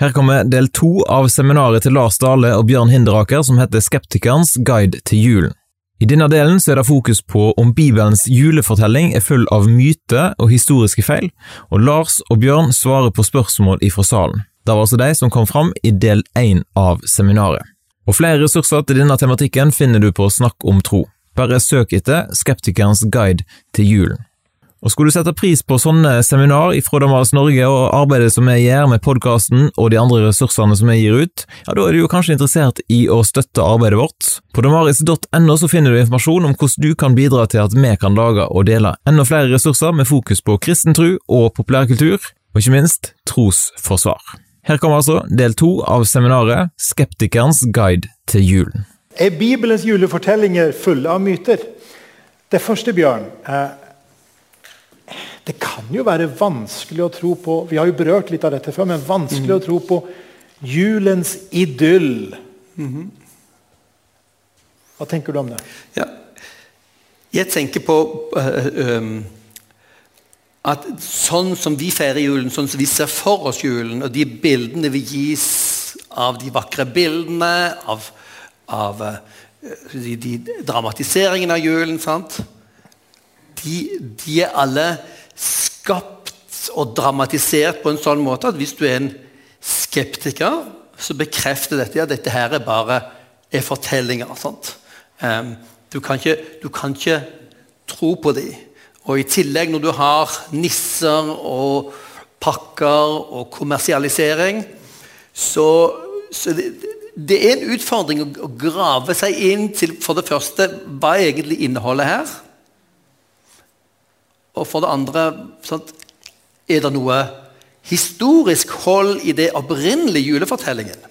Her kommer del to av seminaret til Lars Dale og Bjørn Hinderaker som heter Skeptikerens guide til julen. I denne delen er det fokus på om Bibelens julefortelling er full av myter og historiske feil, og Lars og Bjørn svarer på spørsmål ifra salen. Det var altså de som kom fram i del én av seminaret. Og Flere ressurser til denne tematikken finner du på Snakk om tro. Bare søk etter Skeptikerens guide til julen. Og Skulle du sette pris på sånne seminar fra Damaris Norge og arbeidet som vi gjør med podkasten og de andre ressursene som vi gir ut, ja, da er du jo kanskje interessert i å støtte arbeidet vårt. På damaris.no så finner du informasjon om hvordan du kan bidra til at vi kan lage og dele enda flere ressurser med fokus på kristen tro og populærkultur, og ikke minst trosforsvar. Her kommer altså del to av seminaret Skeptikerens guide til julen. Er Bibelens julefortellinger fulle av myter? Det første, Bjørn, eh, det kan jo være vanskelig å tro på Vi har jo berørt litt av dette før, men vanskelig mm. å tro på julens idyll. Mm -hmm. Hva tenker du om det? Ja. Jeg tenker på uh, um, at sånn som vi feirer julen, sånn som vi ser for oss julen, og de bildene vi gis av de vakre bildene, av, av de, de dramatiseringene av julen de, de er alle skapt og dramatisert på en sånn måte at hvis du er en skeptiker, så bekrefter dette at dette her er bare er fortellinger. Um, du, kan ikke, du, kan ikke, tro på dem. Og i tillegg, når du har nisser og pakker og kommersialisering, så, så det, det, er en utfordring å, grave seg inn til for det første hva er egentlig innholdet her. Og for det andre sant, er det noe historisk hold i det opprinnelige julefortellingen.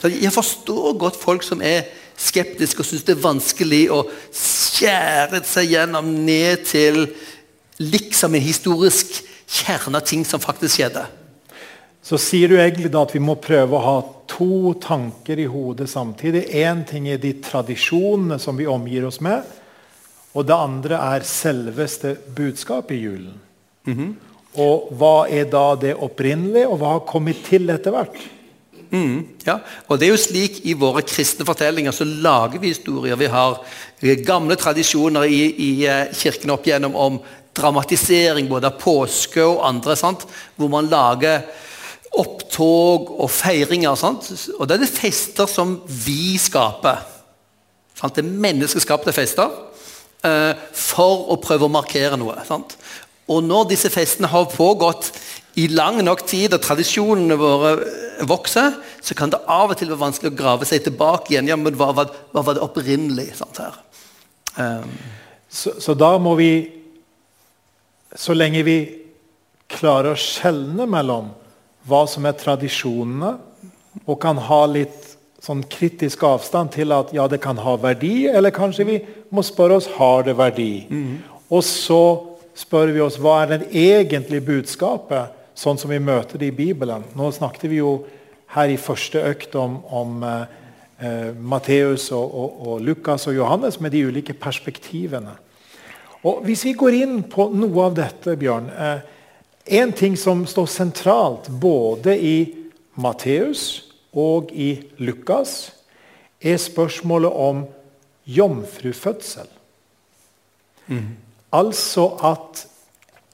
Så jeg forstår godt folk som er skeptiske og syns det er vanskelig å skjære seg gjennom ned til liksom en historisk kjerne av ting som faktisk skjedde. Så sier du egentlig da at vi må prøve å ha to tanker i hodet samtidig. Én ting er de tradisjonene som vi omgir oss med. Og det andre er selveste budskapet i julen. Mm -hmm. Og hva er da det opprinnelige, og hva har kommet til etter hvert? Mm, ja, og det er jo slik I våre kristne fortellinger så lager vi historier. Vi har gamle tradisjoner i, i eh, kirken opp igjennom om dramatisering både av påske og andre. Sant? Hvor man lager opptog og feiringer. Sant? Og det er det fester som vi skaper. Sant? Det er menneskeskapte fester. Eh, for å prøve å markere noe. Sant? Og når disse festene har pågått i lang nok tid, og tradisjonene våre vokser, så kan det av og til være vanskelig å grave seg tilbake igjen. Ja, men hva, hva, hva var det opprinnelig? Sant? Um. Så, så, da må vi, så lenge vi klarer å skjelne mellom hva som er tradisjonene, og kan ha litt sånn kritisk avstand til at ja, det kan ha verdi, eller kanskje vi må spørre oss har det verdi. Mm. Og så spør vi oss hva er det egentlige budskapet, sånn som vi møter det i Bibelen. Nå snakket vi jo her i første økt om, om eh, eh, Matteus og, og, og, Lukas og Johannes med de ulike perspektivene. Og Hvis vi går inn på noe av dette, Bjørn eh, En ting som står sentralt både i Matteus og i Lukas, er spørsmålet om jomfrufødsel. Mm. Altså at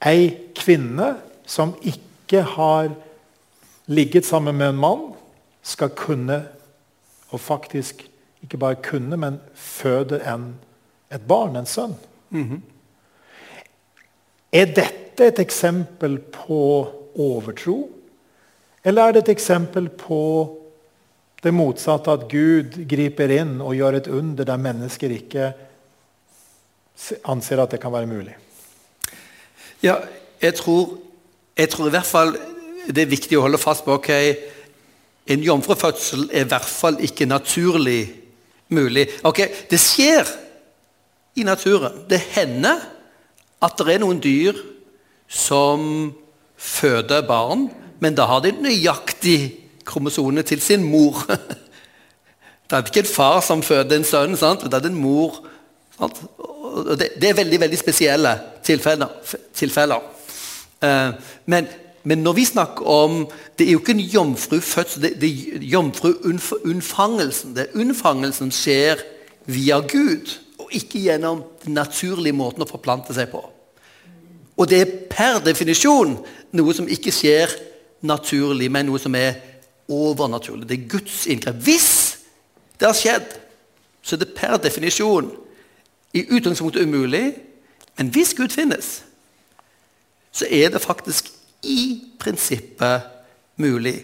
ei kvinne som ikke har ligget sammen med en mann, skal kunne, og faktisk ikke bare kunne, men føde en, et barn, en sønn. Mm. Er dette et eksempel på overtro? Eller er det et eksempel på det motsatte, at Gud griper inn og gjør et under der mennesker ikke anser at det kan være mulig. Ja, jeg tror, jeg tror i hvert fall det er viktig å holde fast på ok, En jomfrufødsel er i hvert fall ikke naturlig mulig. Ok, Det skjer i naturen. Det hender at det er noen dyr som føder barn, men da har de nøyaktig kromosonene til sin mor. Det er ikke en far som føder en sønn, sant? det er en mor. Det, det, er veldig veldig spesielle tilfeller. tilfeller. Eh, men men når vi snakker om Det er jo ikke en jomfrufødsel, det, det er jomfruunnfangelsen. Unnfangelsen skjer via Gud, og ikke gjennom den naturlige måten å forplante seg på. Og det er per definisjon noe som ikke skjer naturlig, men noe som er overnaturlig. Det er Guds inngrep. Hvis det har skjedd, så er det per definisjon i utgangspunktet umulig. Men hvis Gud finnes, så er det faktisk i prinsippet mulig.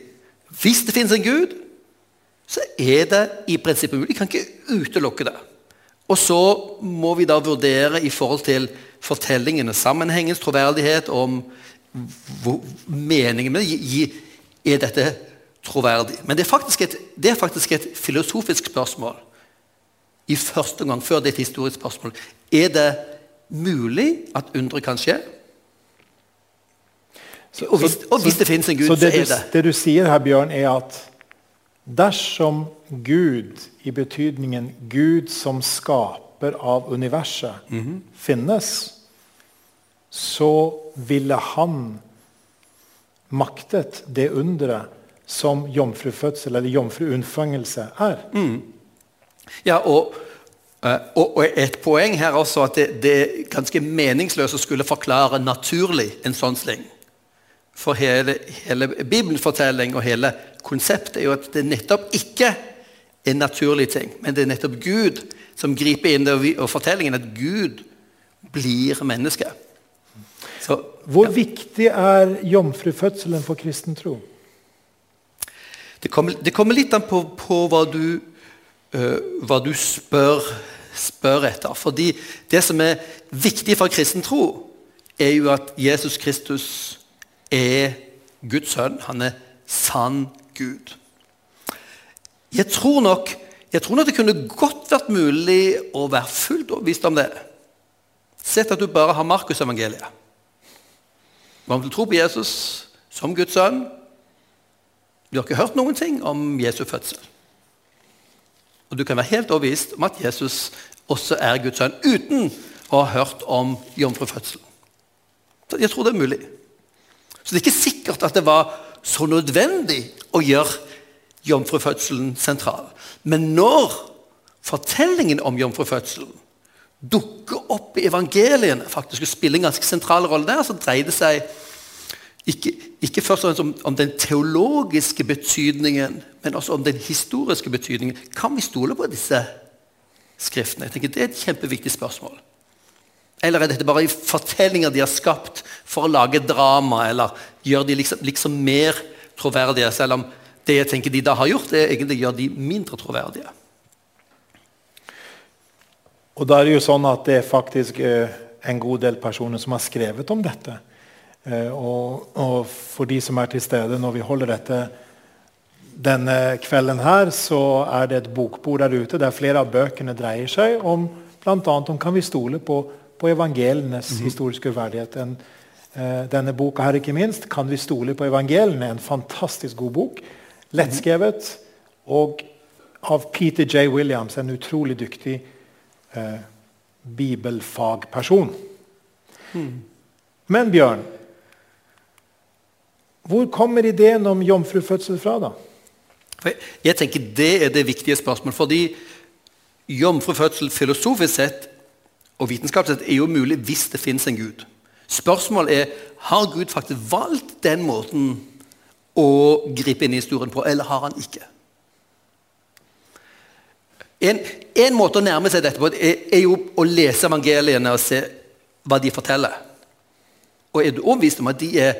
Hvis det finnes en Gud, så er det i prinsippet mulig. Vi kan ikke utelukke det. Og så må vi da vurdere i forhold til fortellingene, sammenhengens troverdighet om meningen med det. Er dette troverdig? Men det er, faktisk et, det er faktisk et filosofisk spørsmål i første gang, før det er et historisk spørsmål. Er det mulig at undre kan skje? Så, Og hvis, og hvis det finnes en Gud, så, det, er det. det du sier her, Bjørn, er at dersom Gud, i betydningen Gud som skaper av universet, Mhm. finnes, så ville han maktet det underet som jomfrufødsel eller jomfruunnfangelse er. Mm. Ja, og, eh, og, og et poeng her også at det, det er ganske meningsløst å skulle forklare naturlig en sånn sling. For hele, hele Bibelens fortelling og hele konseptet er jo at det nettopp ikke er en naturlig ting, men det er nettopp Gud som griper inn vi- fortellingen at Gud blir menneske. Så, Hvor viktig er jomfrufødselen for kristen tro? Det kommer, det kommer litt an på, på hva du, uh, hva du spør, spør etter. Fordi det som er viktig for kristen tro, er jo at Jesus Kristus er Guds sønn. Han er sann Gud. Jeg tror nok, jeg tror nok det kunne godt vært mulig å være fullt overbevist om det. Sett at du bare har Markusevangeliet. Om du tror på Jesus som Guds sønn, du har ikke hørt noen ting om Jesu fødsel. Og du kan være helt overbevist om at Jesus også er Guds sønn, uten å ha hørt om jomfrufødselen. Jeg tror det er mulig. Så det er ikke sikkert at det var så nødvendig å gjøre jomfrufødselen sentral. Men når fortellingen om jomfrufødselen dukker opp i evangeliene, faktisk og spiller en ganske sentral rolle der, så dreier det seg ikke, ikke først og fremst om, om den teologiske betydningen, men også om den historiske betydningen. Kan vi stole på disse skriftene? Jeg tenker Det er et kjempeviktig spørsmål. Eller er dette bare fortellinger de har skapt for å lage drama, eller gjør de liksom, liksom mer troverdige, selv om det jeg tenker de da har gjort, det egentlig gjør de mindre troverdige. Og da er det jo sånn at det er faktisk eh, en god del personer som har skrevet om dette. Eh, og, og for de som er til stede når vi holder dette denne kvelden her, så er det et bokbord der ute der flere av bøkene dreier seg om bl.a. om kan vi stole på, på evangelienes historiske uverdighet. En, eh, denne boka her, ikke minst, 'Kan vi stole på evangeliene?' En fantastisk god bok. Lettskrevet. Og av Peter J. Williams, en utrolig dyktig eh, bibelfagperson. Men Bjørn, hvor kommer ideen om jomfrufødsel fra, da? Jeg- tenker Det er det viktige spørsmålet. Fordi jomfrufødsel filosofisk sett og vitenskapelig sett er jo mulig hvis det finnes en Gud. Spørsmålet er har Gud faktisk valgt den måten å gripe inn i historien på, eller har han ikke? En, en måte å nærme seg dette på er, er jo å lese evangeliene og se hva de forteller. Og er du overbevist om at de er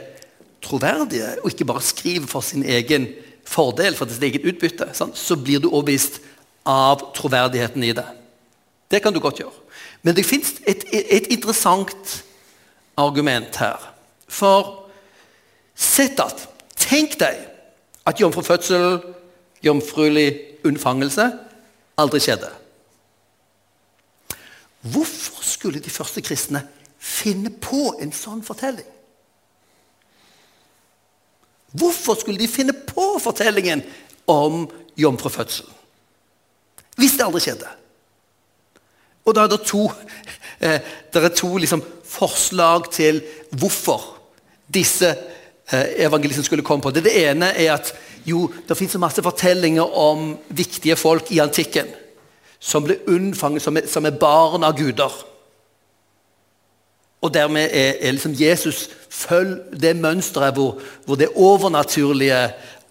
troverdige, og ikke bare skriver for sin egen fordel, for sitt eget utbytte, sant? så blir du overbevist av troverdigheten i det. Det kan du godt gjøre. Men det fins et, et interessant argument her. For sett at Tenk deg at jomfrufødsel, jomfruelig unnfangelse, aldri skjedde. Hvorfor skulle de første kristne finne på en sånn fortelling? Hvorfor skulle de finne på fortellingen om jomfrufødselen? Hvis det aldri skjedde. Og da er det to, eh, det er to liksom, forslag til hvorfor disse eh, evangelistene skulle komme på. Det, det ene er at jo, det finnes masse fortellinger om viktige folk i antikken som ble unnfanget som som er barn av guder. Og dermed er, er liksom Jesus følg det mønsteret hvor, hvor, det overnaturlige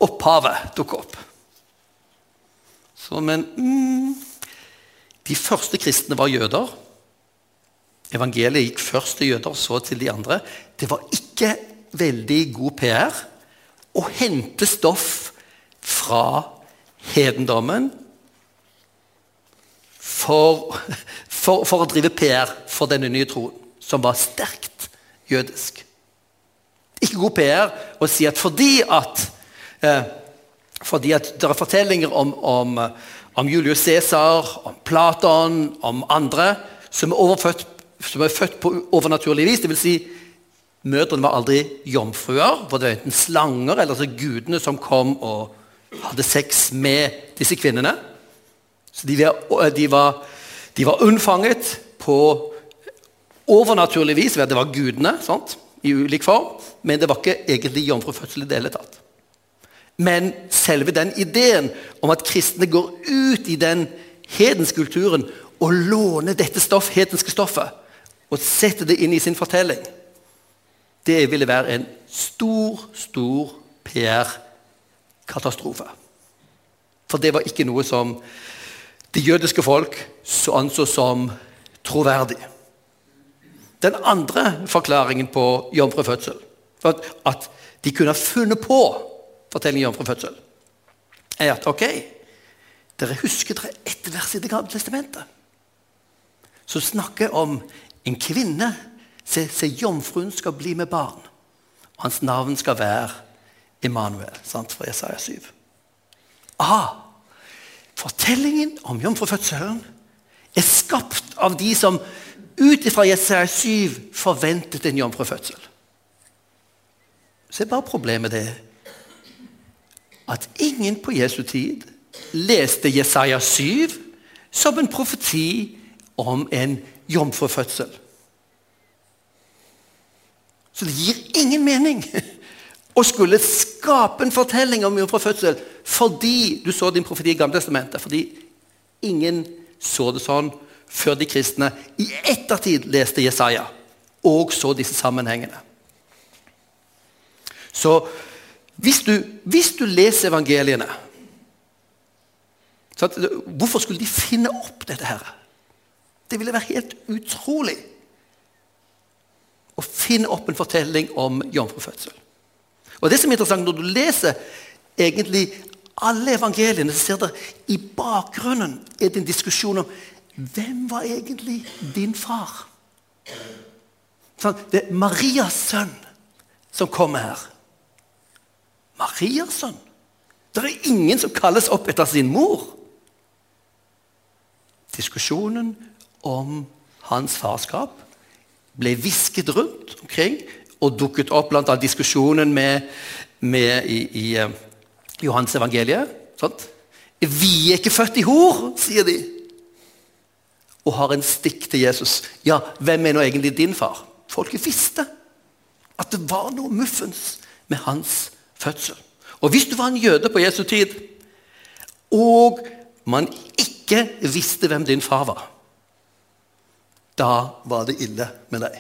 opphavet dukker opp. Så, men mm, De første kristne var jøder. Evangeliet gikk først til jøder, så til de andre. Det var ikke veldig god PR å hente stoff fra hedendommen for, for, for, å drive PR for denne nye troen, som var sterkt jødisk. Ikke god PR å si at fordi at, eh, fordi at det er fortellinger om, om, om Julius Cæsar, om Platon, om andre som er overfødt som er født på overnaturlig vis. Vil si, mødrene var aldri jomfruer. For det var enten slanger eller altså gudene som kom og hadde sex med disse kvinnene. Så de var, de var, de var unnfanget på overnaturlig vis ved at det var gudene sant? i ulik form. Men det var ikke egentlig jomfrufødsel i det hele tatt. Men selve den ideen om at kristne går ut i den hedenske kulturen og låner dette stoff, hedenske stoffet og setter det inn i sin fortelling, det ville være en stor, stor PR-katastrofe. For det var ikke noe som det jødiske folk så anså som troverdig. Den andre forklaringen på jomfrufødsel, for at de kunne ha funnet på fortellingen om jomfrufødsel, er at ok, dere husker dere ett vers i Det gamle testamentet som snakker om en kvinne Se, se, jomfruen skal bli med barn. Og Hans navn skal være Immanuel, sant, fra Jesaja 7. Aha! fortellingen om jomfrufødselen er skapt av de som ut fra Jesaja 7 forventet en jomfrufødsel. Så er bare problemet det at ingen på Jesu tid leste Jesaja 7 som en profeti om en jomfrufødsel. Så det gir ingen mening å skulle skape en fortelling om jomfrufødsel fordi du så din profeti i Gamletestamentet. Fordi ingen så det sånn før de kristne i ettertid leste Jesaja og så disse sammenhengene. Så hvis du, hvis du leser evangeliene Hvorfor skulle de finne opp dette? her? Det ville være helt utrolig å finne opp en fortelling om jomfrufødsel. Og det som er interessant, Når du leser egentlig alle evangeliene, så ser du i bakgrunnen er det en diskusjon om hvem var egentlig din far. Sånn, det er Marias sønn som kommer her. Marias sønn? Det er ingen som kalles opp etter sin mor. Diskusjonen om hans farskap ble hvisket rundt omkring og dukket opp annet diskusjonen med, med i, i uh, Johans evangeliet. Sant? Vi er ikke født i hor, sier de. Og har en stikk til Jesus. Ja, hvem er nå egentlig din far? Folket visste at det var noe muffens med hans fødsel. Og hvis du var en jøde på Jesu tid, og man ikke visste hvem din far var da var det ille med deg.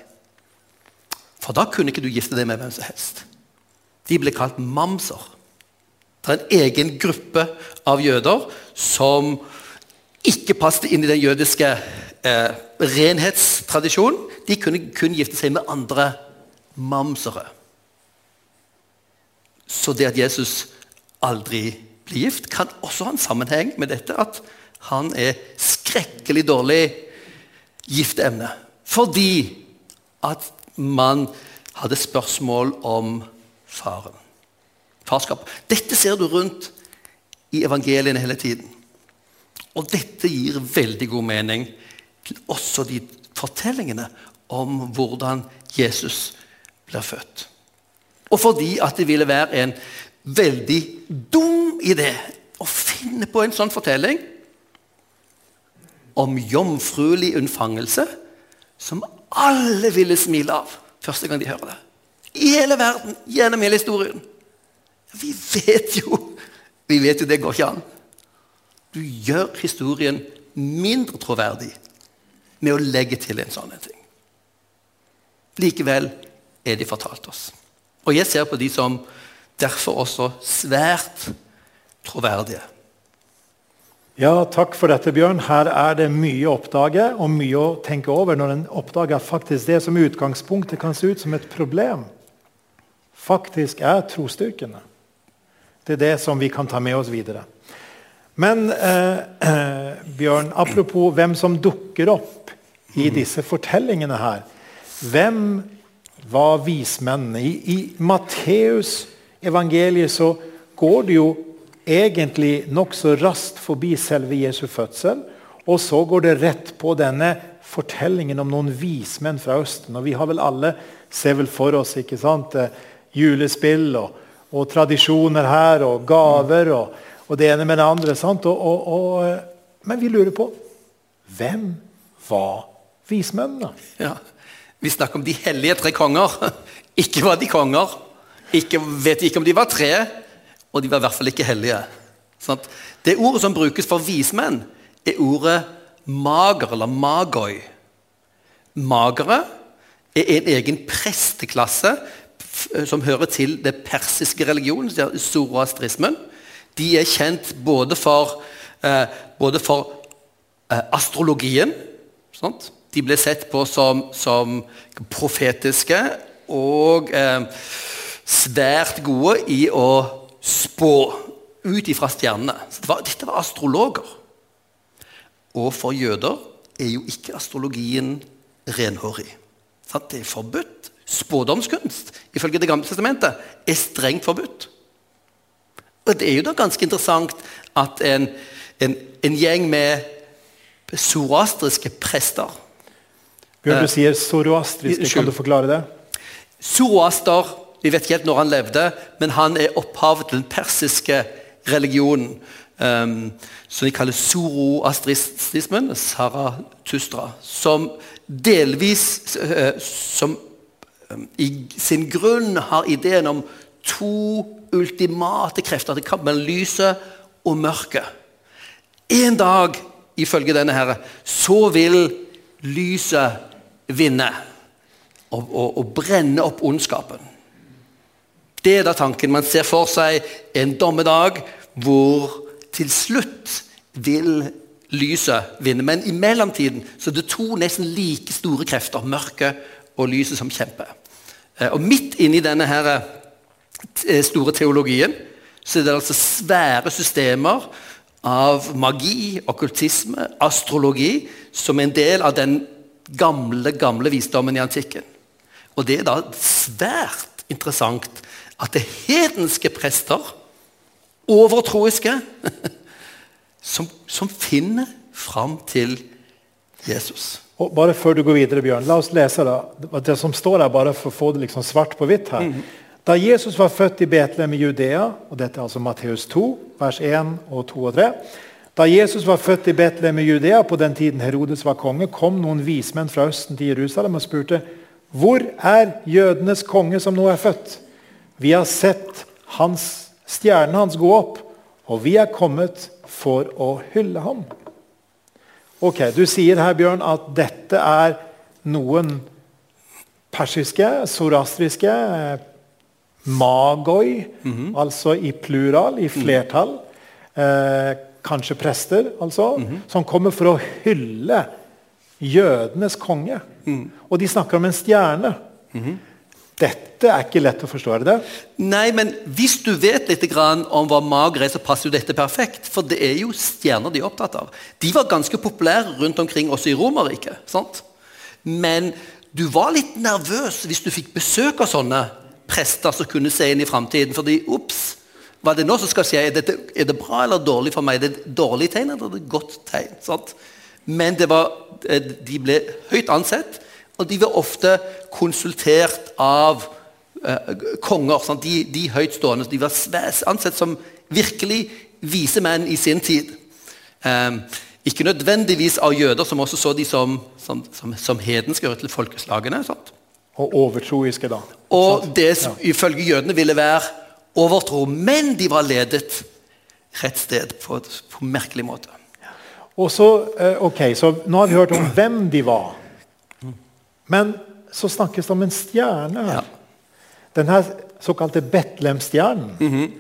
For da kunne ikke du gifte deg med hvem som helst. De ble kalt mamser. Det er en egen gruppe av jøder som ikke passet inn i den jødiske eh, renhetstradisjonen. De kunne kun gifte seg med andre mamsere. Så det at Jesus aldri blir gift, kan også ha en sammenheng med dette at han er skrekkelig dårlig gifteemne. Fordi at man hadde spørsmål om faren. Farskap. Dette ser du rundt i evangeliene hele tiden. Og dette gir veldig god mening til også de fortellingene om hvordan Jesus blir født. Og fordi at det ville være en veldig dum idé å finne på en sånn fortelling om jomfruelig unnfangelse som alle ville smile av første gang de hører det. I hele verden, gjennom hele historien. Vi vet jo vi vet jo det går ikke an. Du gjør historien mindre troverdig med å legge til en sånn ting. Likevel er de fortalt oss. Og jeg ser på de som derfor også svært troverdige. Ja, takk for dette, Bjørn. Her er det mye å oppdage og mye å tenke over når en oppdager faktisk det som i utgangspunktet kan se ut som et problem, faktisk er trosstyrkene. Det er det som vi kan ta med oss videre. Men eh, eh, Bjørn, apropos hvem som dukker opp i disse fortellingene her. Hvem var vismennene? I, i Matteus evangeliet så går det jo egentlig nokså raskt forbi selve Jesu fødsel. Og så går det rett på denne fortellingen om noen vismenn fra Østen. Og vi har vel alle ser vel for oss ikke sant, eh, julespill og, og tradisjoner her og gaver og, og det ene med det andre. Og, og, og, men vi lurer på hvem var vismennene? Ja, Vi snakker om de hellige tre konger. Ikke var de konger. Ikke, vet ikke om de var tre, og de var i hvert fall ikke hellige. Sånn det ordet som brukes for vismenn, er ordet mager, eller magoi. Magere er en egen presteklasse som hører til det persiske religionen, zoroastrismen. De er kjent både for, eh, både for eh, astrologien. Sant? De ble sett på som, som profetiske og eh, svært gode i å spå ut ifra stjernene. Det var, dette var astrologer. Og for jøder er jo ikke astrologien renhårig. Det er forbudt. Spådomskunst ifølge Det gamle testamentet er strengt forbudt. Og Det er jo da ganske interessant at en, en, en gjeng med zoroastriske prester Bjørn, du sier zoroastriske. Kan du forklare det? Zoroaster Vi vet ikke helt når han levde, men han er opphavet til den persiske religionen. Um, som de kaller zoroastrismen, Saratustra, som delvis uh, som um, i sin grunn har ideen om to ultimate krefter til kamp mellom lyset og mørket. En dag, ifølge denne herre, så vil lyset vinne og, og, og brenne opp ondskapen. Det er da tanken. Man ser for seg en dommedag hvor til slutt vil lyset vinne. Men i mellomtiden så er det to nesten like store krefter, mørket og lyset, som kjemper. Eh, og midt inni denne her eh, store teologien så er det altså svære systemer av magi, okkultisme, astrologi, som er en del av den gamle, gamle visdommen i antikken. Og det er da svært interessant at det hedenske prester, overtroiske, som, som finner fram til Jesus. Og bare Før du går videre, Bjørn, la oss lese da, det som står her, bare for å få det liksom svart på hvitt. her. Mm. Da Jesus var født i Betlehem i Judea, og dette er altså Matteus 2, vers 1 og 2 og 3 Da Jesus var født i Betlehem i Judea på den tiden Herodes var konge, kom noen vismenn fra Østen til Jerusalem og spurte hvor er jødenes konge som nå er født? Vi har sett hans, stjernen hans gå opp, og vi er kommet for å hylle ham. Ok, Du sier her Bjørn, at dette er noen persiske, sorastriske magoi, mm -hmm. altså i plural, i flertall. Eh, kanskje prester, altså, mm -hmm. som kommer for å hylle jødenes konge. Mm. Og de snakker om en stjerne. -hmm. Dette er ikke lett å forstå, er det det? Nei, men hvis du vet litt om hva mager er, så passer jo dette perfekt. For det er jo stjerner de er opptatt av. De var ganske populære rundt omkring også i Romerriket. Men du var litt nervøs hvis du fikk besøk av sånne prester som kunne se inn i framtiden. Fordi ops, hva er det nå som skal skje? Er, dette, er, det bra eller dårlig for meg? Er det et dårlig tegn eller er det et godt tegn? Sant? Men var, eh, de ble høyt ansett, og de var ofte konsultert av eh, konger. Sant? De, de høytstående. De var ansett som virkelig vise menn i sin tid. Um, ikke nødvendigvis av jøder, som også så de som, som, som, som hedenske til folkeslagene. Sant? Og overtroiske, da. Og Sant? det som ifølge jødene ville være overtro. Men de var ledet rett sted på på en merkelig måte. Og så, eh, ok, så Nå har vi hørt om hvem de var. Men så snakkes det om en stjerne. Ja. Den her såkalte Betlehem-stjernen.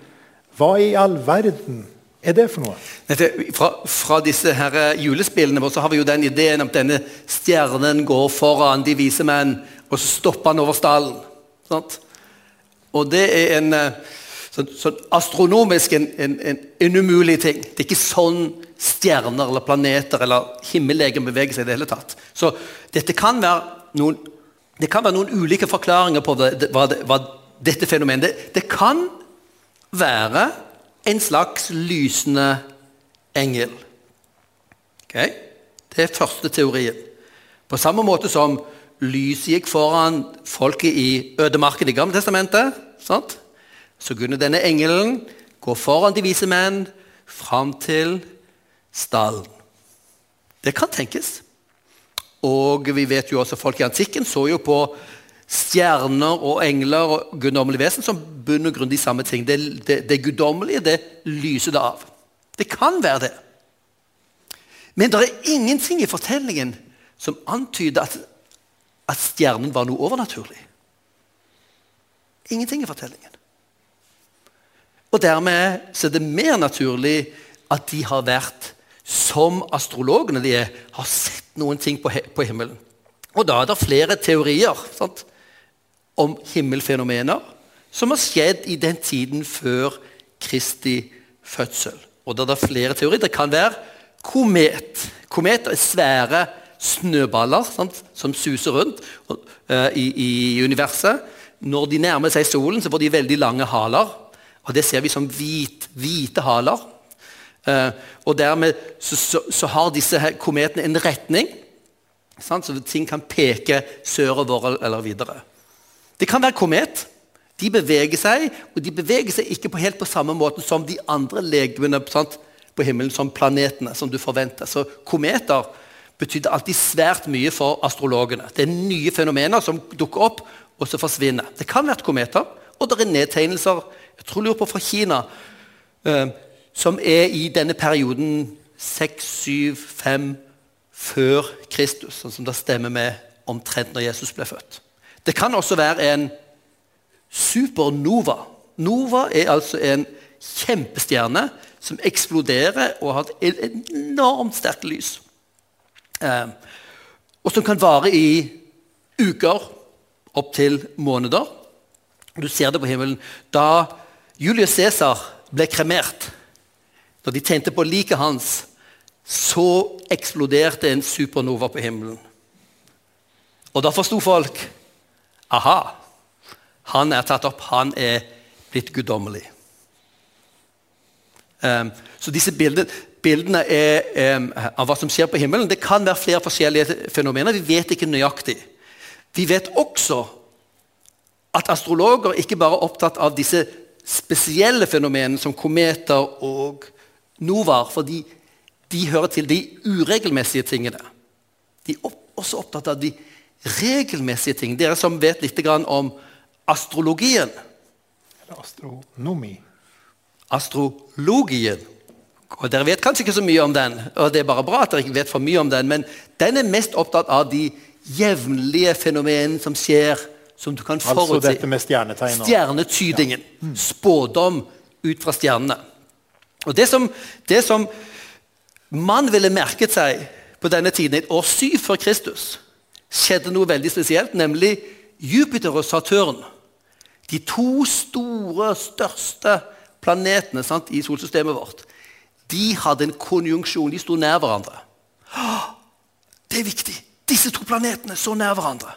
Hva i all verden er det for noe? Fra, fra disse her eh, julespillene så har vi jo den ideen om at denne stjernen går foran de vise menn, og så stopper han over stallen. Sant? Og det er en sånn, sånn astronomisk en, en, en, en umulig ting. Det er ikke sånn stjerner eller planeter eller himmellegen beveger seg i det hele tatt. Så dette kan være noen, det kan være noen ulike forklaringer på det, det, hva, det, hva dette fenomenet det, det kan være en slags lysende engel. Okay? Det er første teorien. På samme måte som lyset gikk foran folket i ødemarken i Gamle testamentet, sant? så kunne denne engelen gå foran de vise menn fram til stallen. Det kan tenkes. Og vi vet jo også folk i antikken så jo på stjerner og engler og guddommelige vesen som bunn og grunn de samme ting. Det, det, det guddommelige, det lyser det av. Det kan være det. Men det er ingenting i fortellingen som antyder at, at stjernen var noe overnaturlig. Ingenting i fortellingen. Og dermed så er det mer naturlig at de har vært som astrologene de er, har sett noen ting på, på himmelen. Og da er det flere teorier sant, om himmelfenomener som har skjedd i den tiden før Kristi fødsel. Og da er det flere teorier. Det kan være komet. Kometer er svære snøballer sant, som suser rundt eh, i, i universet. Når de nærmer seg solen, så får de veldig lange haler. Og det ser vi som hvit, hvite haler. Eh, og dermed så, så, så har disse kometene en retning, sant? så ting kan peke sørover eller videre. Det kan være komet. De beveger seg, og de beveger seg ikke på helt på samme måte som de andre legemene på himmelen, som planetene, som du forventer. Så kometer betydde alltid svært mye for astrologene. Det er nye fenomener som dukker opp, og så forsvinner. Det kan være kometer, og det er nedtegnelser jeg tror lurer på fra Kina, eh, som er i denne perioden 6, 7, 5 før Kristus, sånn som det stemmer med omtrent når Jesus ble født. Det kan også være en supernova. Nova er altså en kjempestjerne som eksploderer og har et enormt sterkt lys. Eh, og som kan vare i uker, opptil måneder. Du ser det på himmelen. Da Julius Cæsar ble kremert, da de tente på liket hans, så eksploderte en supernova på himmelen. Og da forsto folk aha, han er tatt opp, han er blitt guddommelig. Um, så disse bildene, bildene er, um, av hva som skjer på himmelen, det kan være flere forskjellige fenomener. Vi vet ikke nøyaktig. Vi vet også at astrologer ikke bare er opptatt av disse spesielle fenomenene som kometer og novaer, fordi de hører til de uregelmessige tingene. De er også opptatt av de regelmessige ting. Dere som vet litt om astrologien. Eller astronomi. Astrologien. Og Dere vet kanskje ikke så mye om den, og det er bare bra at dere ikke vet for mye om den, men den er mest opptatt av de jevnlige fenomenene som skjer, som du kan Altså dette med stjernetegn. Stjernetydingen. Spådom ut fra stjernene. Og det som, det som man ville merket seg på denne tiden, i et år syv før Kristus, skjedde noe veldig spesielt, nemlig Jupiter og Saturn. De to store, største planetene sant, i solsystemet vårt de hadde en konjunksjon. De sto nær hverandre. Det er viktig! Disse to planetene så nær hverandre.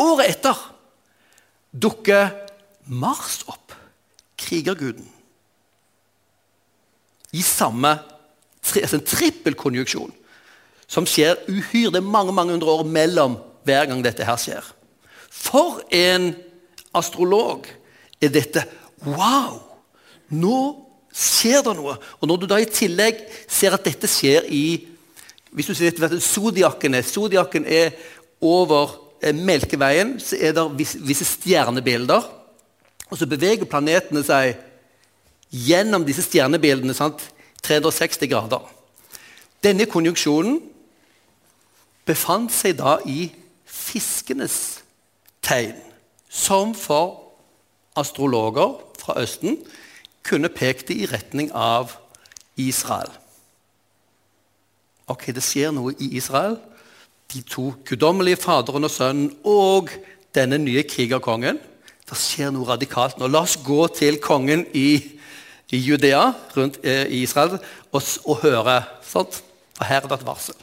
Året etter dukker Mars opp, krigerguden. I samme altså en trippelkonjunksjon som skjer uhyre. Det er mange mange hundre år mellom hver gang dette her skjer. For en astrolog er dette Wow! Nå skjer det noe. Og når du da i tillegg ser at dette skjer i hvis du ser etter Zodiaken er Zodiaken er over eh, Melkeveien så er det visse stjernebilder. Og så beveger planetene seg gjennom disse stjernebildene sant? 360 grader. Denne konjunksjonen befant seg da i fiskenes tegn, som for astrologer fra Østen kunne pekt i retning av Israel. Ok, det skjer noe i Israel. De to guddommelige faderen og sønnen og denne nye krigerkongen. Det skjer noe radikalt nå. La oss gå til kongen i, i Judea, rundt eh, i Israel, og, og høre. Sant? For her er det et varsel.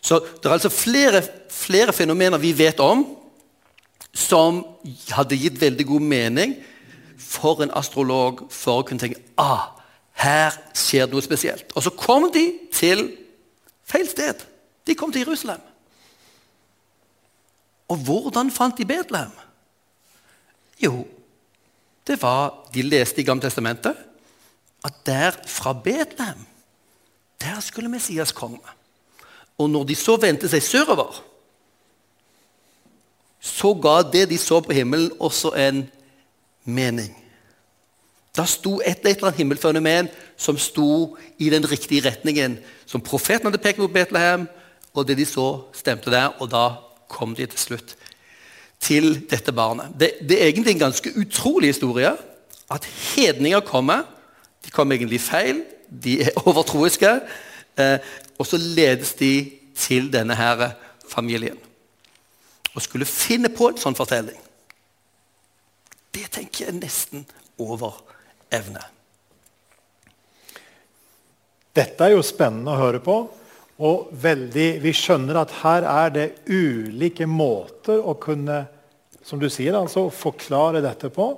Så Det er altså flere, flere fenomener vi vet om, som hadde gitt veldig god mening for en astrolog for å kunne tenke ah, her skjer det noe spesielt. Og så kom de til feil sted. De kom til Jerusalem. Og hvordan fant de Betlehem? Jo, det var De leste i Gamle Testamentet at der fra Betlehem, der skulle Messias komme. Og når de så vendte seg sørover, så ga det de så på himmelen, også en mening. Da sto et, eller annet himmelfenomen som sto i den riktige retningen. Som profeten hadde pekt mot Betlehem, og det de så, stemte der. Og da kom de til slutt til dette barnet. Det, det er egentlig en ganske utrolig historie at hedninger kommer. De kom egentlig feil, de er overtroiske. Eh, og så ledes de til denne her familien. Og skulle finne på en sånn fortelling. Det tenker jeg nesten over evne. Dette er jo spennende å høre på. Og veldig, vi skjønner at her er det ulike måter å kunne som du sier, altså, forklare dette på.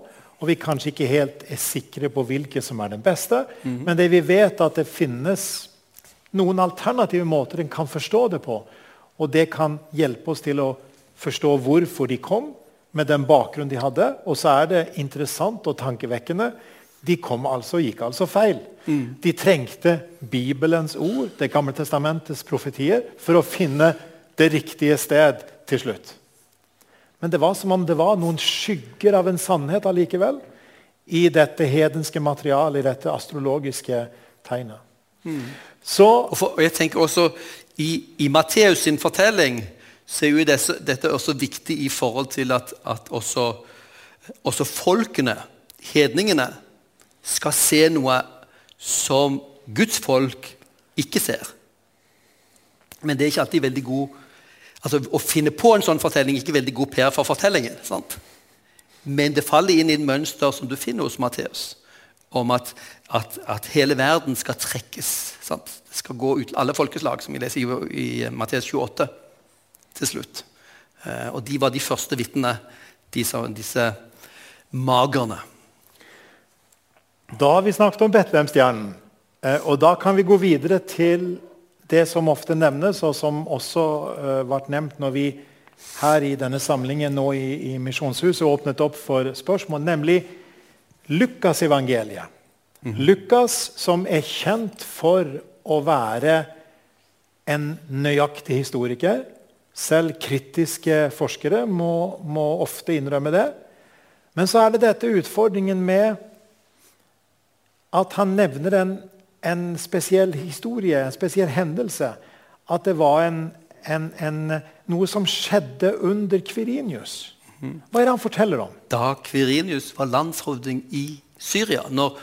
Og vi kanskje ikke helt er sikre på hvilke som er den beste. Mm. Men det vi vet, at det finnes noen alternative måter en kan forstå det på. Og det kan hjelpe oss til å forstå hvorfor de kom, med den bakgrunnen de hadde. Og så er det interessant og tankevekkende de kom altså, gikk altså feil. Mm. De trengte Bibelens ord, Det gamle testamentets profetier, for å finne det riktige sted til slutt. Men det var som om det var noen skygger av en sannhet allikevel i dette hedenske materialet, i dette astrologiske tegnet. Mm. Så, og, jeg tenker også I, i Matteus sin fortelling så er jo dette, dette også viktig i forhold til at, at også, også folkene, hedningene, skal se noe som Guds folk ikke ser. Men det er ikke alltid veldig god altså Å finne på en sånn fortelling er ikke veldig god PR for fortellingen. sant? Men det faller inn i et mønster som du finner hos Matteus, om at, at, at, hele verden skal trekkes. Sant? Det skal gå ut alle folkeslag, som vi leser i, i Matteus 28, til slutt. Eh, og de var de første vitnene, disse, disse magerne. Da har vi snakket om Betlehemstjernen. Eh, og da kan vi gå videre til det som ofte nevnes, og som også eh, ble nevnt når vi her i denne samlingen nå i, i Misjonshuset åpnet opp for spørsmål, nemlig Lukasevangeliet. Mm. Lukas, som er kjent for å være en nøyaktig historiker. Selv kritiske forskere må, må ofte innrømme det. Men så er det dette utfordringen med at han nevner en, en, spesiell historie, en spesiell hendelse. At det var en, en, noe som skjedde under Kvirinius. Hva er det han forteller om? Da Kvirinius var landshovding i Syria når,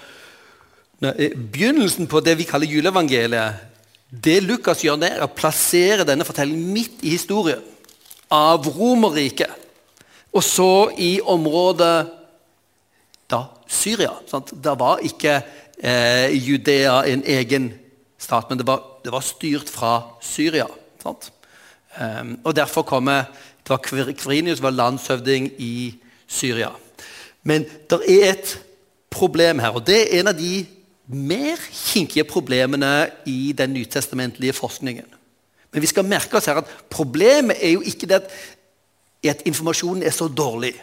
når, eh, Begynnelsen på det vi kaller juleevangeliet, det Lukas gjør det er å plassere denne fortellingen midt i historien av Romerriket. Og så i området da Syria. Sant? Det var ikke eh, Judea en egen stat, men det var, det var styrt fra Syria. Um, og Derfor kommer det var Kvirinius var landshøvding i Syria. Men det er et problem her, og det er en av de mer kinkige problemene i den nytestamentlige forskningen. Men vi skal merke oss her at problemet er jo ikke det at, informasjonen er så dårlig.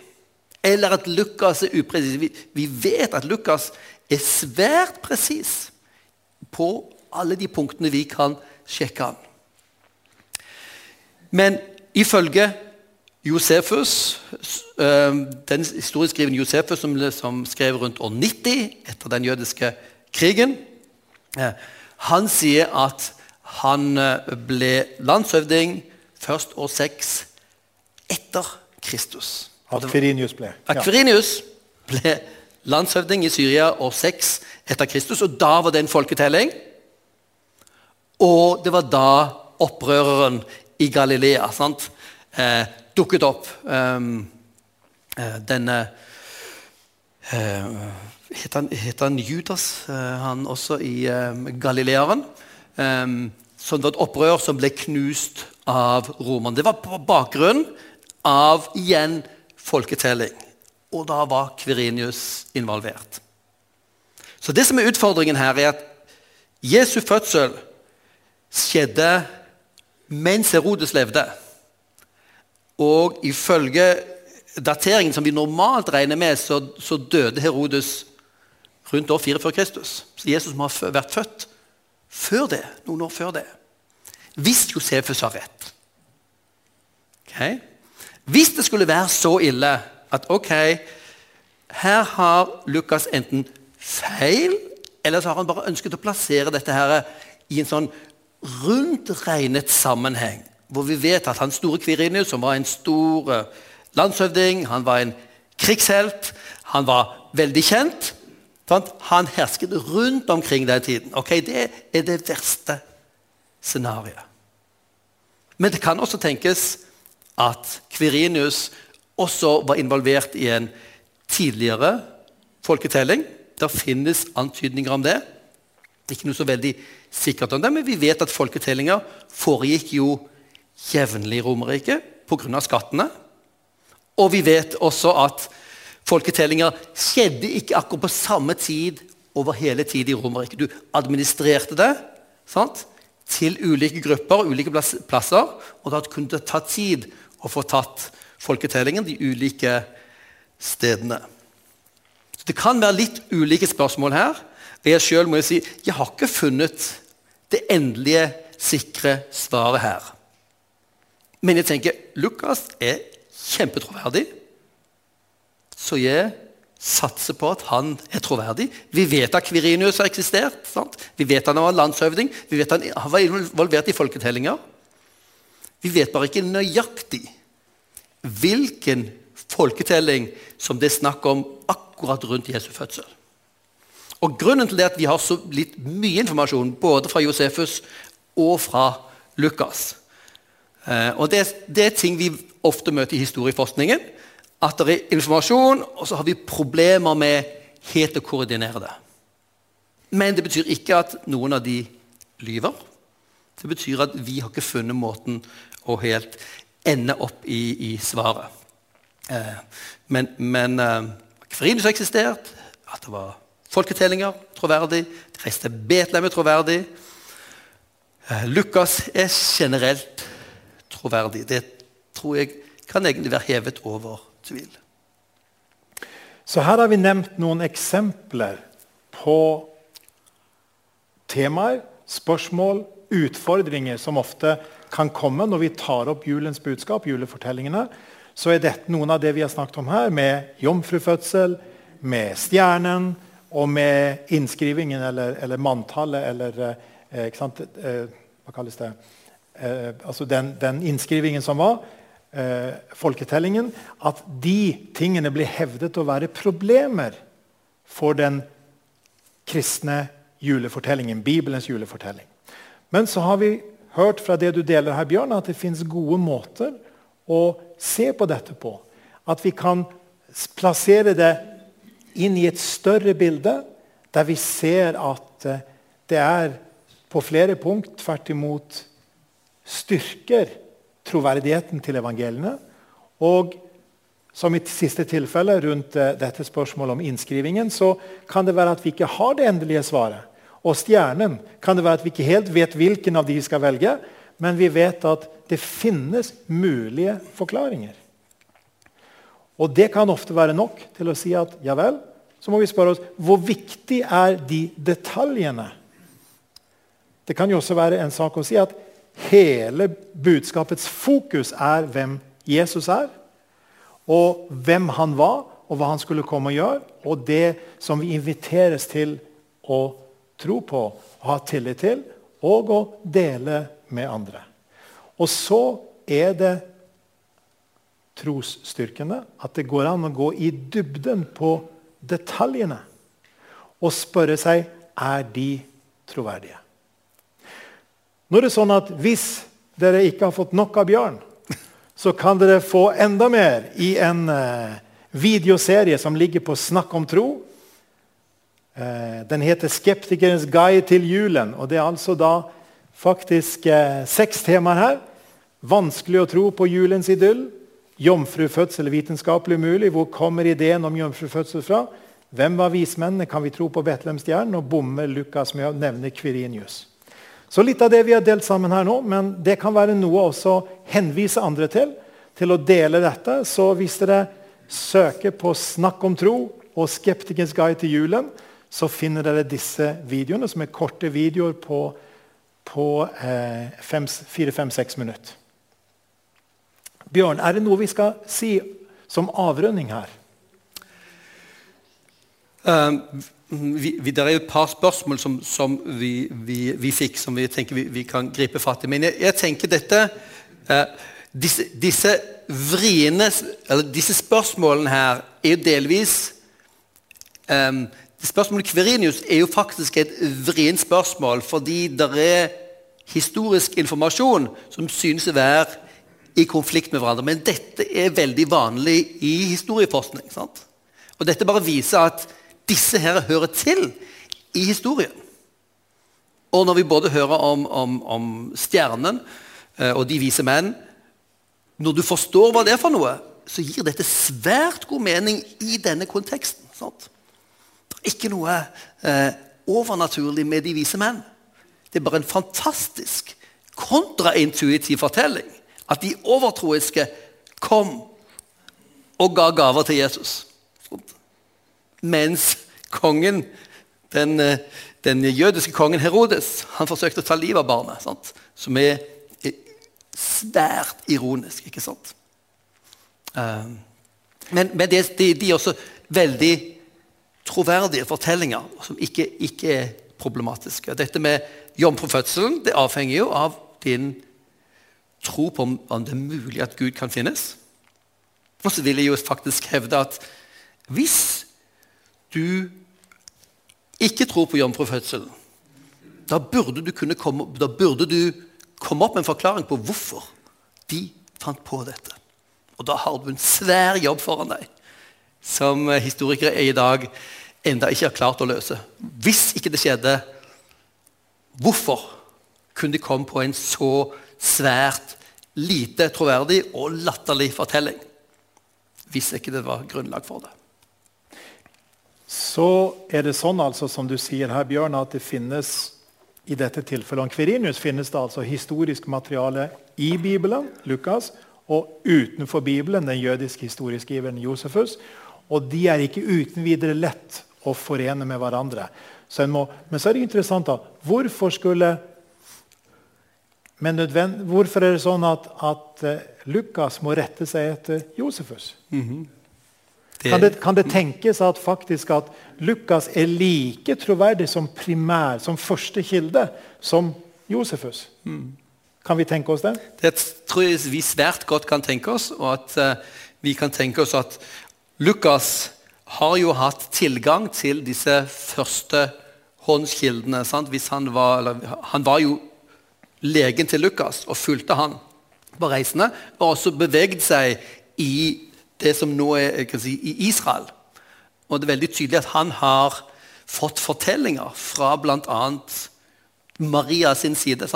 Eller at Lukas er upresis. Vi vet at Lukas er svært presis på alle de punktene vi kan sjekke an. Men ifølge Josefus, eh, den historieskrivende Josefus som, som, skrev rundt år 90 etter den jødiske krigen, eh, han sier at han eh, ble landshøvding først år 6 etter Kristus. Akferinius ble. Ja. Akvirinius ble landshøvding i Syria år 6 etter Kristus, og da var det en folketelling. Og det var da opprøreren i Galilea sant? Dukket opp. Um, denne uh, Heter han, heter han Judas, uh, han også i um, Galilearen? Um, som var et opprør som ble knust av romerne. Det var på bakgrunn av igjen folketelling. Og da var Kvirinius involvert. Så det som er utfordringen her, er at Jesu fødsel skjedde mens Herodes levde. Og ifølge dateringen som vi normalt regner med, så, så døde Herodes rundt år 4 før Kristus. Så Jesus må ha vært født før det, noen år før det. Hvis Josefus har rett. Okay? Hvis det skulle være så ille at ok, her har Lukas enten feil, eller så har han bare ønsket å plassere dette her i en sånn rundt regnet sammenheng hvor vi vet at han store Kvirinius, som var en stor eh, landshøvding, han var en krigshelt, han var veldig kjent Han hersket rundt omkring den tiden. Ok, Det er det verste scenarioet. Men det kan også tenkes at Kvirinius også var involvert i en tidligere folketelling. Det finnes antydninger om det. Ikke noe så veldig sikkert om det, men vi vet at folketellinger foregikk jo jevnlig i Romerriket pga. skattene. Og vi vet også at folketellinger skjedde ikke akkurat på samme tid over hele tiden i Romerriket. Du administrerte det sant? til ulike grupper ulike plasser, og da kunne ta tid å få tatt folketellingen de ulike stedene. Så Det kan være litt ulike spørsmål her. Jeg selv må jeg si, jeg har ikke funnet det endelige, sikre svaret her. Men jeg tenker Lukas er kjempetroverdig. Så jeg satser på at han er troverdig. Vi vet at Kvirinius har eksistert. Sant? Vi vet at han var landshøvding. Vi vet at han var involvert i folketellinger. Vi vet bare ikke nøyaktig hvilken folketelling som det er snakk om akkurat rundt Jesu fødsel. Og Grunnen til det at vi har så litt mye informasjon både fra Josefus og fra Lukas, og det, det, er ting vi ofte møter i historieforskningen. At det er informasjon, og så har vi problemer med helt å koordinere det. Men det betyr ikke at noen av de lyver. Det betyr at vi har ikke funnet måten å helt ende opp i, i svaret. Eh, men men eh, har eksistert, at det var folketellinger troverdig, de reiste Betlehem er troverdig. Eh, Lukas er generelt troverdig. Det tror jeg kan egentlig være hevet over tvil. Så her har vi nevnt noen eksempler på temaer, spørsmål, utfordringer som ofte kan komme når vi tar opp julens budskap, julefortellingene. Så er dette noen av det vi har snakket om her, med jomfrufødsel, med stjernen og med innskrivingen eller, eller manntallet eller eh, eh, Hva kalles det? Eh, altså den, den, innskrivingen som var, eh, folketellingen, at de tingene blir hevdet å være problemer for den kristne julefortellingen, Bibelens julefortelling. Men så har vi hørt fra det du deler her, Bjørn, at det fins gode måter å se på dette på. At vi kan plassere det inn i et større bilde, der vi ser at eh, det er på flere punkt tvert imot styrker troverdigheten til evangeliene. Og som i siste tilfelle rundt eh, dette spørsmålet om innskrivingen, så kan det være at vi ikke har det endelige svaret. Og stjernen kan det være at vi ikke helt vet hvilken av de vi skal velge, men vi vet at det finnes mulige forklaringer. Og det kan ofte være nok til å si at ja vel, så må vi spørre oss hvor viktig er de detaljene? Det kan jo også være en sak å si at hele budskapets fokus er hvem Jesus er, og hvem han var, og hva han skulle komme og gjøre, og det som vi inviteres til å tro på, ha tillit til, og å dele med andre. Og så er det trosstyrkende at det går an å gå i dybden på detaljene og spørre seg er de troverdige. Nå er det sånn at Hvis dere ikke har fått nok av bjørn, så kan dere få enda mer i en uh, videoserie som ligger på Snakk om tro. Uh, den heter 'Skeptikerens guide til julen'. og Det er altså da faktisk uh, seks temaer her. Vanskelig å tro på julens idyll. Jomfrufødsel vitenskapelig mulig. Hvor kommer ideen om jomfrufødsel fra? Hvem var vismennene? Kan vi tro på Betlehemstjernen? Og bommer Lukas med å nevne Kvirinius. Så litt av det vi har delt sammen her nå, men det kan være noe også henvise andre til. Til å dele dette. Så hvis dere søker på 'Snakk om tro' og 'Skeptikens guide til julen', så finner dere disse videoene, som er korte videoer på, på eh, fire-fem-seks minutter. Bjørn, er det noe vi skal si som avrunding her? Uh, vi, vi, det er jo et par spørsmål som, som vi, vi, vi, fikk, som vi tenker vi, kan gripe fatt i. Men jeg, jeg tenker dette eh, disse, disse, vriene, disse spørsmålene her er jo delvis eh, Spørsmålet Kverinius er jo faktisk et vrient spørsmål fordi det er historisk informasjon som synes å være i konflikt med hverandre. Men dette er veldig vanlig i historieforskning. Sant? Og dette bare viser at disse her hører til i historien. Og når vi både hører om, om, om stjernen eh, og de vise menn Når du forstår hva det er for noe, så gir dette svært god mening i denne konteksten. Sant? Det er ikke noe eh, overnaturlig med de vise menn. Det er bare en fantastisk kontraintuitiv fortelling. At de overtroiske kom og ga gaver til Jesus. Mens kongen, den, eh, den, jødiske kongen Herodes han forsøkte å ta livet av barnet. Sant? Som er, svært ironisk, ikke sant? Um, men, men det, de, de, er også veldig troverdige fortellinger som ikke, ikke er problematiske. Dette med jomfrufødselen det avhenger jo av din tro på om, om det er mulig at Gud kan finnes. Og så vil jeg jo faktisk hevde at hvis du ikke tror på jomfrufødselen, da burde du kunne komme, da burde du komme opp med en forklaring på hvorfor de fant på dette. Og da har du en svær jobb foran deg, som historikere i dag enda ikke har klart å løse. Hvis ikke det skjedde, hvorfor kunne de komme på en så svært lite troverdig og latterlig fortelling? Hvis ikke det var grunnlag for det så er det sånn altså, som du sier her, Bjørn, at det finnes i dette tilfellet om Kvirinius finnes det altså historisk materiale i Bibelen, Lukas, og utenfor Bibelen, den jødiske historieskriveren Josefus. Og de er ikke uten videre lett å forene med hverandre. Så må, men så er det interessant da, hvorfor skulle men hvorfor er det sånn at, at uh, Lukas må rette seg etter Josefus? Mm -hmm. Kan, det, kan, det, tenkes at faktisk at Lukas er like troverdig som primær, som første kilde, som Josefus? Mm. Kan vi tenke oss det? Det tror jeg vi svært godt kan tenke oss. Og at uh, vi kan tenke oss at Lukas har jo hatt tilgang til disse første håndskildene. Han var, eller, han var jo legen til Lukas og fulgte han på reisene. Og også beveget seg i det som nå er si, i Israel. Og det er veldig tydelig at han har fått fortellinger fra bl.a. Maria sin side.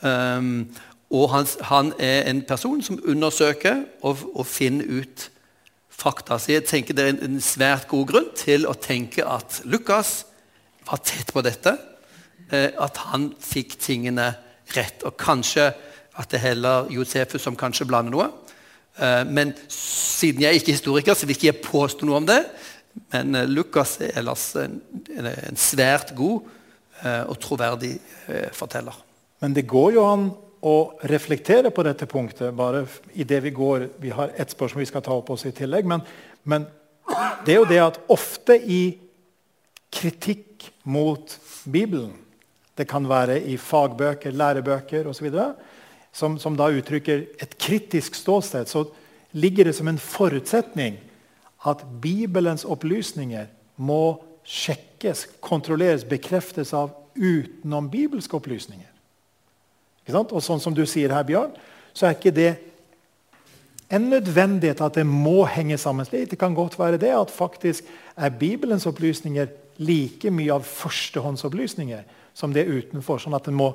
Um, og han, han, er en person som undersøker og, og, finner ut fakta. Så jeg tenker Det er en, en, svært god grunn til å tenke at Lukas var tett på dette. Eh, at han fikk tingene rett. Og kanskje at det heller Josefus som kanskje blander noe. Eh, men siden jeg er ikke er historiker, så vil ikke jeg påstå noe om det. Men eh, Lukas er ellers en, en svært god eh, og troverdig forteller. Men det går jo an å reflektere på dette punktet bare i det vi går Vi har ett spørsmål vi skal ta opp også i tillegg. Men, men det er jo det at ofte i kritikk mot Bibelen Det kan være i fagbøker, lærebøker osv. Som, som da uttrykker et kritisk ståsted. Så ligger det som en forutsetning at Bibelens opplysninger må sjekkes, kontrolleres, bekreftes av utenom-bibelske opplysninger. Og sånn som du sier her, Bjørn, så er ikke det en nødvendighet at det må henge sammen. Det kan godt være det at faktisk er Bibelens opplysninger like mye av førstehåndsopplysninger som det utenfor. Sånn at en må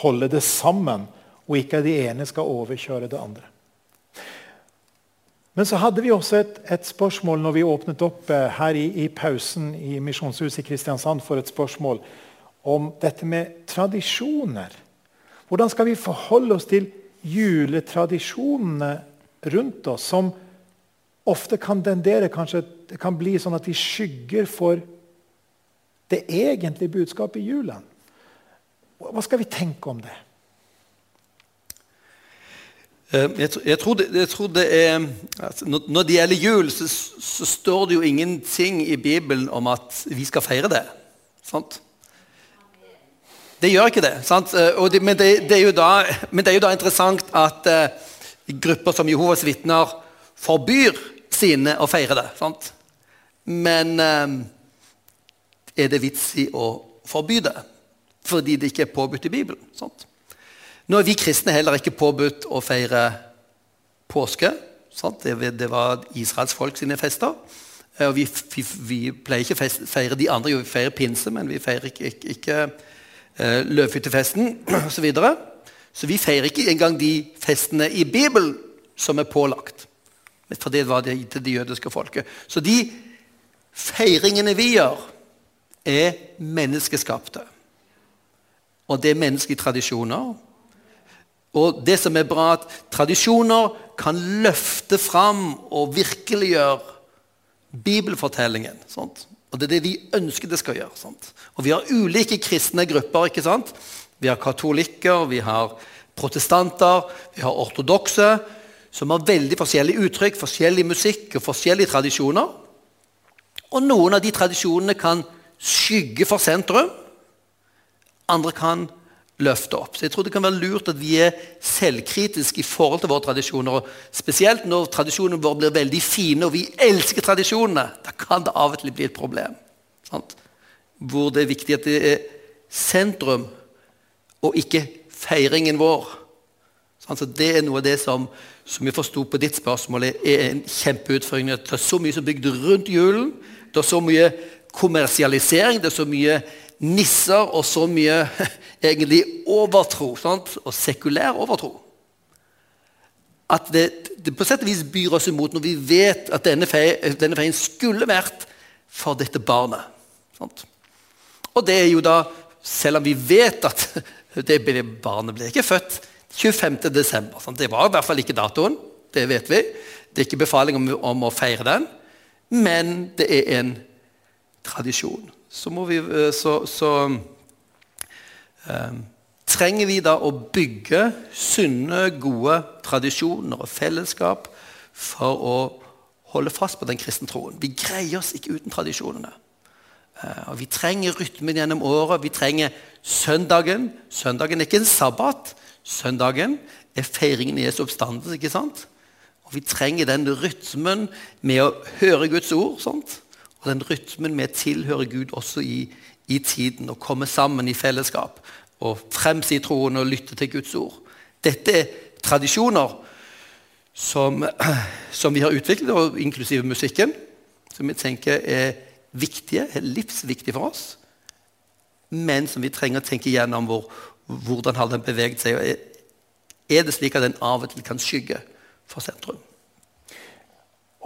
holde det sammen, og ikke det ene skal overkjøre det andre. Men så hadde vi også et, et spørsmål når vi åpnet opp eh, her i, i pausen i Misjonshuset i Kristiansand for et spørsmål om dette med tradisjoner. Hvordan skal vi forholde oss til juletradisjonene rundt oss, som ofte kan tendere kanskje, det kan bli sånn at de skygger for det egentlige budskapet i julen? Hva skal vi tenke om det? Eh, jeg, jeg, tror det, jeg, tror det, er altså, Når det gjelder jul, så, så, står det jo ingenting i Bibelen om at vi skal feire det. Sant? Det gjør ikke det. Eh, det men, det, det da, men, det, er jo da interessant at uh, grupper som Jehovas vitner forbyr sine å feire det. Sant? Men uh, er det vits i å forby det fordi det ikke er påbudt i Bibelen? Sant? Nå er vi kristne heller ikke påbudt å feire påske. Det, det, var Israels folk sine fester. Og vi, vi, vi pleier ikke å feire de andre. Jo, vi feirer pinse, men vi feirer ikke, ikke, ikke uh, løvhyttefesten osv. Så, så vi feirer ikke engang de festene i Bibelen som er pålagt. For det var det til det jødiske folket. Så de feiringene vi gjør, er menneskeskapte. Og det er menneskelige tradisjoner og det som er bra, at tradisjoner kan løfte fram og virkeliggjøre bibelfortellingen. Sant? Og det er det vi ønsker det skal gjøre. Sant? Og vi har ulike kristne grupper. ikke sant? Vi har katolikker, vi har protestanter, vi har ortodokse, som har veldig forskjellige uttrykk, forskjellig musikk og forskjellige tradisjoner. Og noen av de tradisjonene kan skygge for sentrum. Andre kan løfte opp. Så jeg tror det kan være lurt at vi er selvkritiske i forhold til våre tradisjoner. og Spesielt når tradisjonene våre blir veldig fine, og vi elsker tradisjonene. Da kan det av og til bli et problem. Sant? Hvor det er viktig at det er sentrum, og ikke feiringen vår. Så det er noe av det som, som jeg forsto på ditt spørsmål, er en kjempeutfordring. Det er så mye som er bygd rundt julen. Det er så mye kommersialisering, det er så mye nisser og så mye egentlig overtro, sant? og sekulær overtro. At det, det, på sett og vis byr oss imot når vi vet at denne, feien, denne feien skulle vært for dette barnet. Sant? Og det er jo da, selv om vi vet at det barnet ble ikke født 25. desember. Det var i hvert fall ikke datoen, det vet vi. Det er ikke befaling om, om å feire den, men det er en tradisjon så, vi, eh, så, så um, trenger vi da å bygge sunne, gode tradisjoner og fellesskap for å holde fast på den kristne troen. Vi greier oss ikke uten tradisjonene. Uh, vi trenger rytmen gjennom året. Vi trenger søndagen. Søndagen er ikke en sabbat. Søndagen er feiringen i Jesu oppstandelse. ikke sant? Og Vi trenger den rytmen med å høre Guds ord. sant? Og den rytmen med tilhører Gud også i, i tiden. Å komme sammen i fellesskap og fremsi troen og lytte til Guds ord. Dette er tradisjoner som, som vi har utviklet, inklusive musikken, som vi tenker er viktige, er livsviktige for oss. Men som vi trenger å tenke igjennom hvor, hvordan har den beveget seg. Er det slik at den av og til kan skygge for sentrum?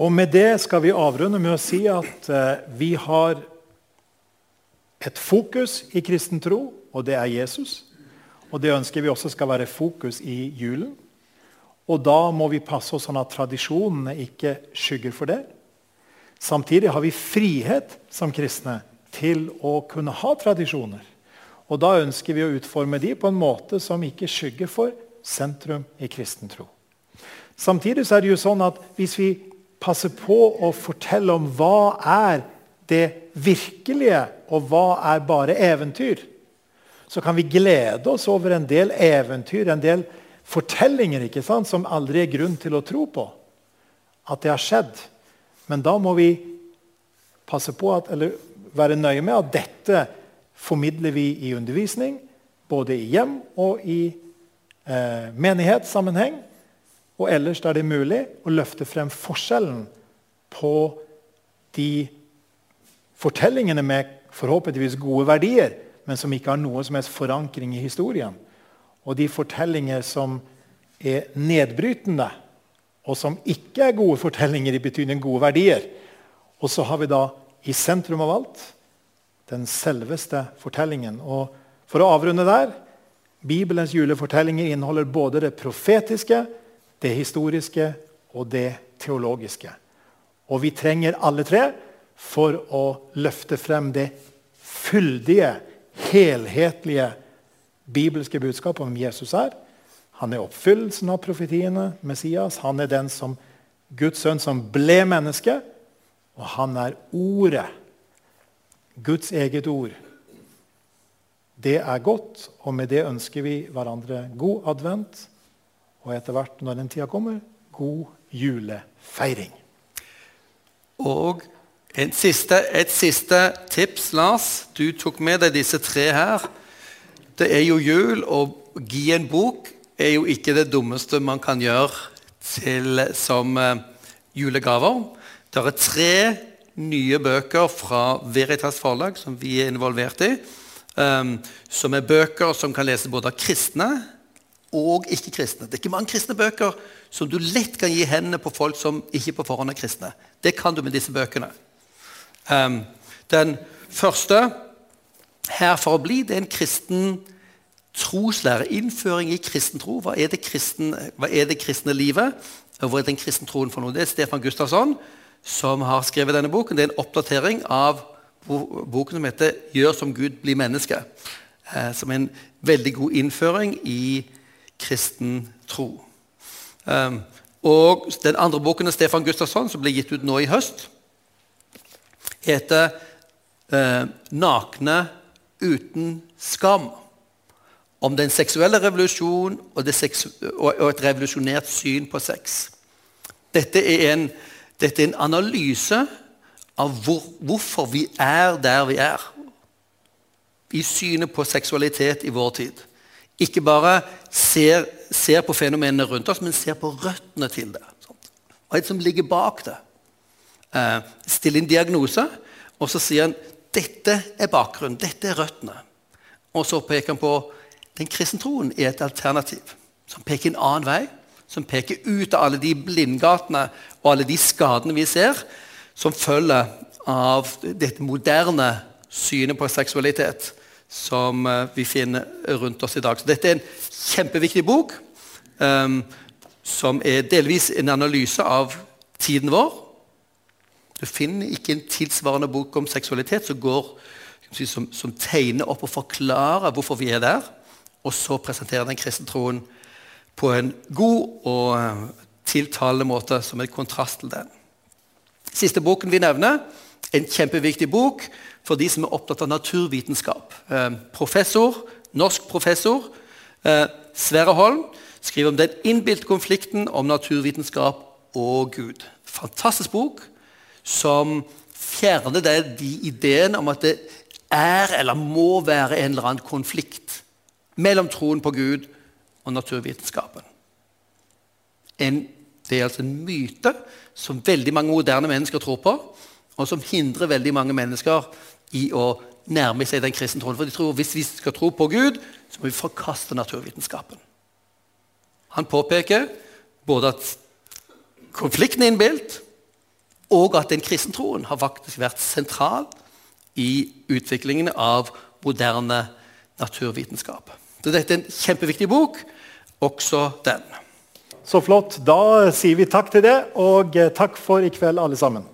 Og Med det skal vi avrunde med å si at eh, vi har et fokus i kristen tro, og det er Jesus. Og Det ønsker vi også skal være fokus i julen. Og Da må vi passe oss sånn at tradisjonene ikke skygger for det. Samtidig har vi frihet som kristne til å kunne ha tradisjoner. Og da ønsker vi å utforme de på en måte som ikke skygger for sentrum i kristen tro. Samtidig er det jo sånn at hvis vi passer på å fortelle om hva er det virkelige, og hva er bare eventyr, så kan vi glede oss over en del eventyr, en del fortellinger ikke sant, som aldri er grunn til å tro på at det har skjedd. Men da må vi passe på at, eller være nøye med at dette formidler vi i undervisning, både i hjem og i eh, menighetssammenheng. Og ellers der det er mulig å løfte frem forskjellen på de fortellingene med forhåpentligvis gode verdier, men som ikke har noe som helst forankring i historien. Og de fortellinger som er nedbrytende, og som ikke er gode fortellinger i betydning gode verdier. Og så har vi da i sentrum av alt den selveste fortellingen. Og for å avrunde der Bibelens julefortellinger inneholder både det profetiske, det historiske og det teologiske. Og vi trenger alle tre for å løfte frem det fyldige, helhetlige bibelske budskapet om Jesus er. Han er oppfyllelsen av profetiene, Messias. Han er den som Guds sønn som ble menneske. Og han er Ordet. Guds eget ord. Det er godt, og med det ønsker vi hverandre god advent. Og etter hvert, når den tida kommer, god julefeiring. Og siste, et siste tips, Lars. Du tok med deg disse tre her. Det er jo jul, og gi en bok er jo ikke det dummeste man kan gjøre til, som uh, julegaver. Det er tre nye bøker fra Veritas forlag som vi er involvert i. Um, som er bøker som kan leses både av kristne og ikke-kristne. Det er ikke mange kristne bøker som du lett kan gi hendene på folk som ikke på forhånd er kristne. Det kan du med disse bøkene. Um, den første, 'Her for å bli', det er en kristen troslære. Innføring i kristen tro. Hva er det, hva er det kristne livet? Og hva er den kristne troen for noe? Det er Stefan Gustafsson som har skrevet denne boken. Det er en oppdatering av boken som heter 'Gjør som Gud blir menneske'. Uh, som er en veldig god innføring i kristen tro. Um, og Den andre boken av Stefan Gustafsson, som ble gitt ut nå i høst, heter uh, 'Nakne uten skam'. Om den seksuelle revolusjon og, og, et revolusjonert syn på sex. Dette er en, dette er en analyse av hvor, hvorfor vi er der vi er i synet på seksualitet i vår tid. Ikke bare ser, ser på fenomenene rundt oss, men ser på røttene til det. Hva er det som ligger bak det? Eh, stille inn diagnose, og så sier han dette er bakgrunnen, dette er røttene. Og så peker han på den kristne troen er et alternativ som peker en annen vei. Som peker ut av alle de blindgatene og alle de skadene vi ser, som følger av dette moderne synet på seksualitet som eh, vi finner rundt oss i dag. Så dette er en kjempeviktig bok, um, som er delvis en analyse av tiden vår. Du finner ikke en tilsvarende bok om seksualitet som, går, som, som tegner opp og forklarer hvorfor vi er der, og så presenterer den kristne troen på en god og eh, tiltalende måte som en kontrast til den. Siste boken vi nevner, en kjempeviktig bok for de som er opptatt av naturvitenskap. Eh, professor, Norsk professor eh, Sverre Holm skriver om den innbilte konflikten om naturvitenskap og Gud. Fantastisk bok som fjerner de ideene om at det er eller må være en eller annen konflikt mellom troen på Gud og naturvitenskapen. En, det er altså en myte som veldig mange moderne mennesker tror på, og som hindrer veldig mange mennesker i å nærme seg den kristne troen. For de tror hvis vi skal tro på Gud, så må vi forkaste naturvitenskapen. Han påpeker både at konflikten er innbilt, og at den kristne troen har faktisk vært sentral i utviklingen av moderne naturvitenskap. Så dette er en kjempeviktig bok, også den. Så flott. Da sier vi takk til det, og takk for i kveld, alle sammen.